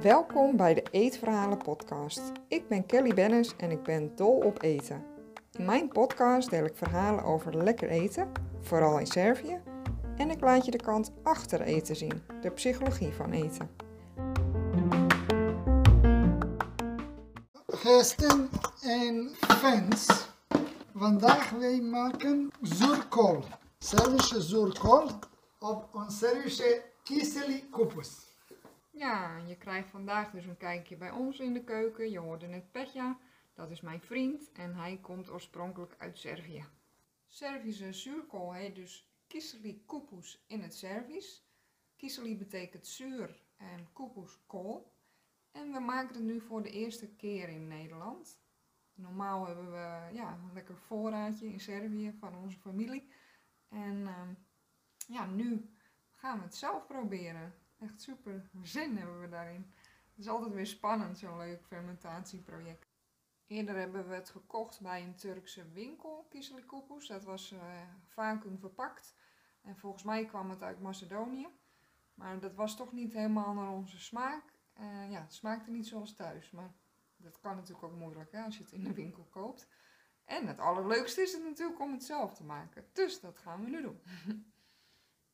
Welkom bij de Eetverhalen podcast. Ik ben Kelly Bennis en ik ben dol op eten. In mijn podcast deel ik verhalen over lekker eten, vooral in Servië, en ik laat je de kant achter eten zien, de psychologie van eten. Gasten en fans, vandaag wij maken zurkol. Servische zurkol op een Servische kiseli kupus. Ja, je krijgt vandaag dus een kijkje bij ons in de keuken. Je hoorde net Petja, dat is mijn vriend en hij komt oorspronkelijk uit Servië. Servische zuurkool heet dus kiseli kupus in het Servisch. Kiseli betekent zuur en kupus kool. En we maken het nu voor de eerste keer in Nederland. Normaal hebben we ja, een lekker voorraadje in Servië van onze familie. En ehm, ja, nu gaan we het zelf proberen. Echt super zin hebben we daarin. Het is altijd weer spannend, zo'n leuk fermentatieproject. Eerder hebben we het gekocht bij een Turkse winkel, Kiselikoepus. Dat was uh, vacuüm verpakt. En volgens mij kwam het uit Macedonië. Maar dat was toch niet helemaal naar onze smaak. Uh, ja, het smaakte niet zoals thuis. Maar dat kan natuurlijk ook moeilijk hè, als je het in de winkel koopt. En het allerleukste is het natuurlijk om het zelf te maken. Dus dat gaan we nu doen.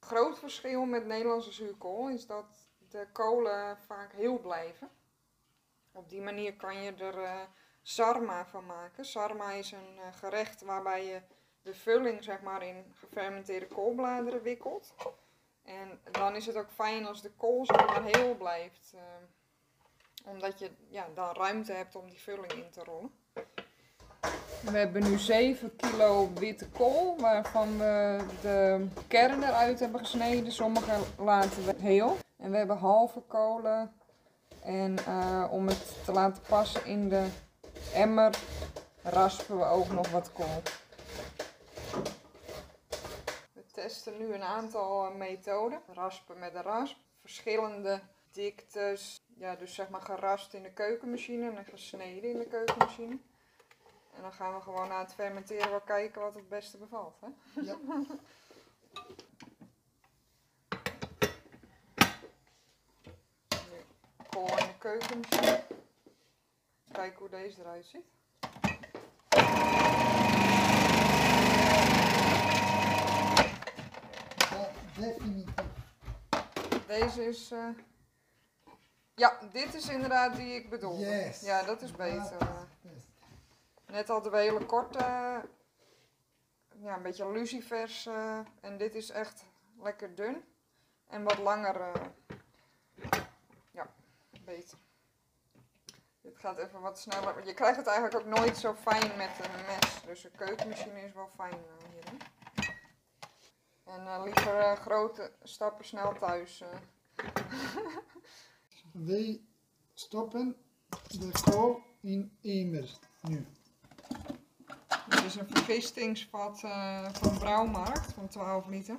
Groot verschil met Nederlandse zuurkool is dat de kolen vaak heel blijven. Op die manier kan je er uh, sarma van maken. Sarma is een uh, gerecht waarbij je de vulling zeg maar, in gefermenteerde koolbladeren wikkelt. En dan is het ook fijn als de kool zeg maar heel blijft. Uh, omdat je ja, dan ruimte hebt om die vulling in te rollen. We hebben nu 7 kilo witte kool, waarvan we de kern eruit hebben gesneden. Sommige laten we heel. En we hebben halve kolen. En uh, om het te laten passen in de emmer raspen we ook nog wat kool. We testen nu een aantal methoden. Raspen met een rasp. Verschillende diktes. Ja, dus zeg maar gerast in de keukenmachine en gesneden in de keukenmachine. En dan gaan we gewoon na het fermenteren wel kijken wat het beste bevalt. Hè? Ja. Kool in de keukenmachine. Kijken hoe deze eruit ziet. Definitief. Deze is... Uh... Ja, dit is inderdaad die ik bedoel. Yes. Ja, dat is beter. Net hadden we hele korte, ja, een beetje lucifers. Uh, en dit is echt lekker dun. En wat langer, uh, ja, beter. Dit gaat even wat sneller. Je krijgt het eigenlijk ook nooit zo fijn met een mes. Dus een keukenmachine is wel fijn uh. En liever grote stappen snel thuis. Wij stoppen de kool in emmer nu. Dit is een vergistingsvat uh, van Brouwmarkt van 12 liter.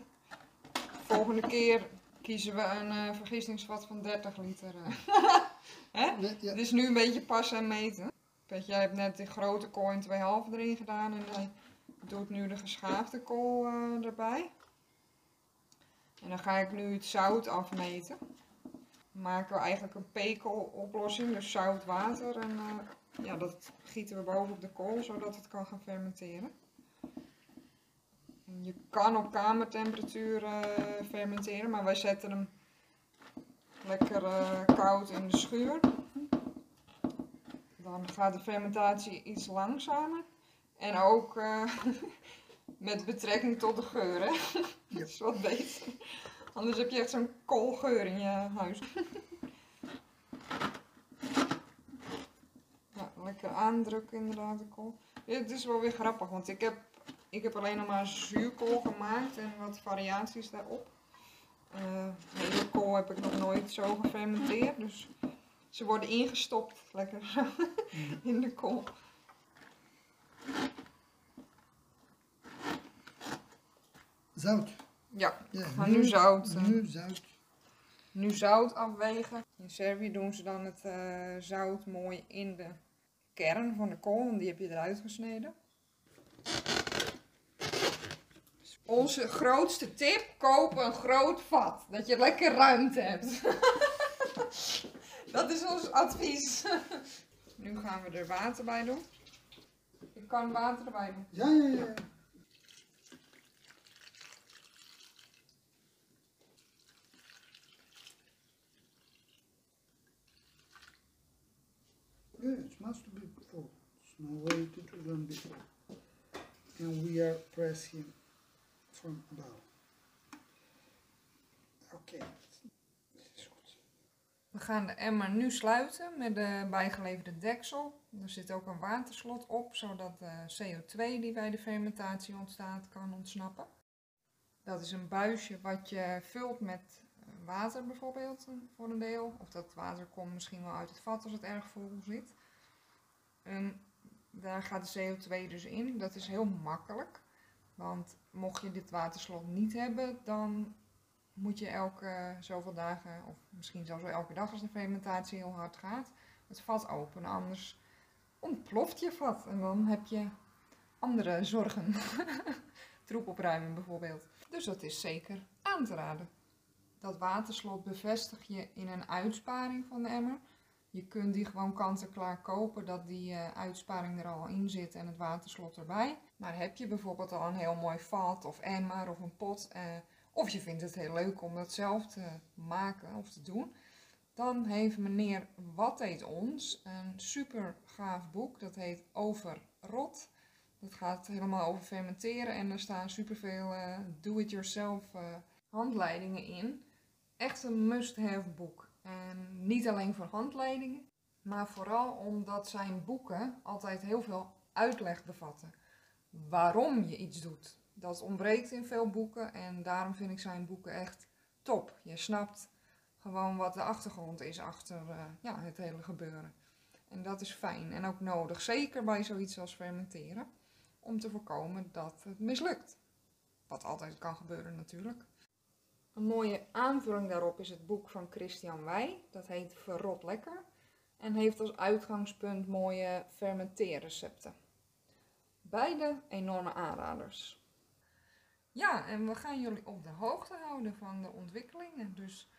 Volgende keer kiezen we een uh, vergistingsvat van 30 liter. Hè? Ja. Het is nu een beetje passen en meten. Pet, jij hebt net de grote kool in 2,5 erin gedaan en hij doet nu de geschaafde kool uh, erbij. En dan ga ik nu het zout afmeten. Dan maken we eigenlijk een pekeloplossing, dus zout water en ja, dat gieten we boven op de kool, zodat het kan gaan fermenteren. En je kan op kamertemperatuur uh, fermenteren, maar wij zetten hem lekker uh, koud in de schuur. Dan gaat de fermentatie iets langzamer. En ook uh, met betrekking tot de geur, hè? dat is wat beter. Anders heb je echt zo'n koolgeur in je huis. lekker aandrukken inderdaad de kool. Dit is wel weer grappig, want ik heb, ik heb alleen nog maar zuurkool gemaakt en wat variaties daarop. Uh, hele kool heb ik nog nooit zo gefermenteerd, dus ze worden ingestopt lekker zo in de kool. Zout. Ja, ja maar nu, nu zout. Nu zout. Nu zout afwegen. In Servië doen ze dan het uh, zout mooi in de kern van de kool, die heb je eruit gesneden. Onze grootste tip, koop een groot vat. Dat je lekker ruimte hebt. dat is ons advies. nu gaan we er water bij doen. Je kan water erbij doen. Ja, ja, ja. It must be before. And we are pressing from above. Oké. Goed. We gaan de emmer nu sluiten met de bijgeleverde deksel. Er zit ook een waterslot op, zodat de CO2 die bij de fermentatie ontstaat kan ontsnappen. Dat is een buisje wat je vult met eh, water bijvoorbeeld voor een deel. Of dat water komt misschien wel uit het vat als het erg vol zit. Daar gaat de CO2 dus in. Dat is heel makkelijk. Want mocht je dit waterslot niet hebben, dan moet je elke zoveel dagen, of misschien zelfs wel elke dag als de fermentatie heel hard gaat, het vat openen. Anders ontploft je vat en dan heb je andere zorgen. Troep opruimen bijvoorbeeld. Dus dat is zeker aan te raden. Dat waterslot bevestig je in een uitsparing van de emmer. Je kunt die gewoon kant-en-klaar kopen, dat die uh, uitsparing er al in zit en het waterslot erbij. Maar heb je bijvoorbeeld al een heel mooi vat of emmer of een pot, uh, of je vindt het heel leuk om dat zelf te maken of te doen, dan heeft meneer Wat Ons een super gaaf boek. Dat heet Over Rot. Dat gaat helemaal over fermenteren en er staan superveel uh, do-it-yourself handleidingen in. Echt een must-have boek. En niet alleen voor handleidingen, maar vooral omdat zijn boeken altijd heel veel uitleg bevatten. Waarom je iets doet. Dat ontbreekt in veel boeken en daarom vind ik zijn boeken echt top. Je snapt gewoon wat de achtergrond is achter uh, ja, het hele gebeuren. En dat is fijn en ook nodig, zeker bij zoiets als fermenteren, om te voorkomen dat het mislukt. Wat altijd kan gebeuren natuurlijk. Een mooie aanvulling daarop is het boek van Christian Wij. Dat heet Verrot Lekker. En heeft als uitgangspunt mooie fermenteerrecepten. Beide enorme aanraders. Ja, en we gaan jullie op de hoogte houden van de ontwikkelingen. Dus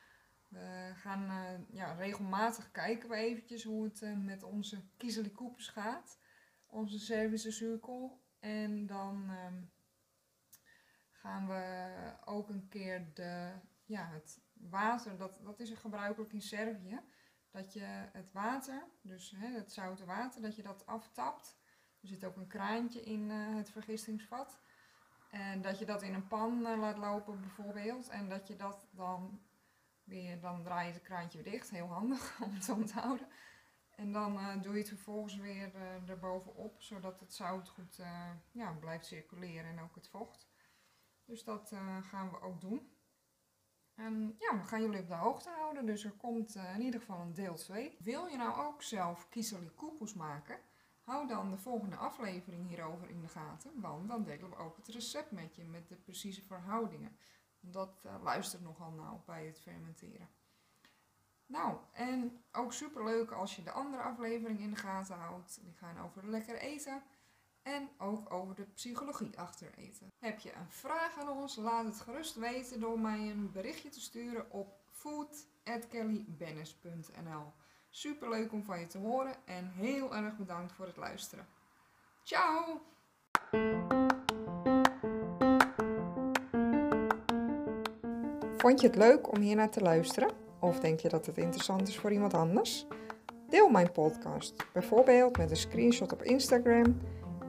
we gaan uh, ja, regelmatig kijken we eventjes hoe het uh, met onze kiezelikoepers gaat. Onze Servische zuurkool. En dan... Uh, gaan we ook een keer de, ja, het water, dat, dat is gebruikelijk in Servië, dat je het water, dus hè, het zoute water, dat je dat aftapt. Er zit ook een kraantje in uh, het vergistingsvat. En dat je dat in een pan uh, laat lopen bijvoorbeeld. En dat je dat dan weer, dan draai je het kraantje weer dicht. Heel handig om het te onthouden. En dan uh, doe je het vervolgens weer erbovenop, zodat het zout goed ja, blijft circuleren en ook het vocht. Dus dat uh, gaan we ook doen. En ja, we gaan jullie op de hoogte houden. Dus er komt uh, in ieder geval een deel 2. Wil je nou ook zelf koepels maken? Hou dan de volgende aflevering hierover in de gaten. Want dan delen we ook het recept met je. Met de precieze verhoudingen. Dat uh, luistert nogal nauw bij het fermenteren. Nou, en ook super leuk als je de andere aflevering in de gaten houdt. Die gaan over lekker eten en ook over de psychologie achter eten. Heb je een vraag aan ons? Laat het gerust weten door mij een berichtje te sturen op food.kellybennis.nl Super leuk om van je te horen en heel erg bedankt voor het luisteren. Ciao! Vond je het leuk om hier naar te luisteren? Of denk je dat het interessant is voor iemand anders? Deel mijn podcast, bijvoorbeeld met een screenshot op Instagram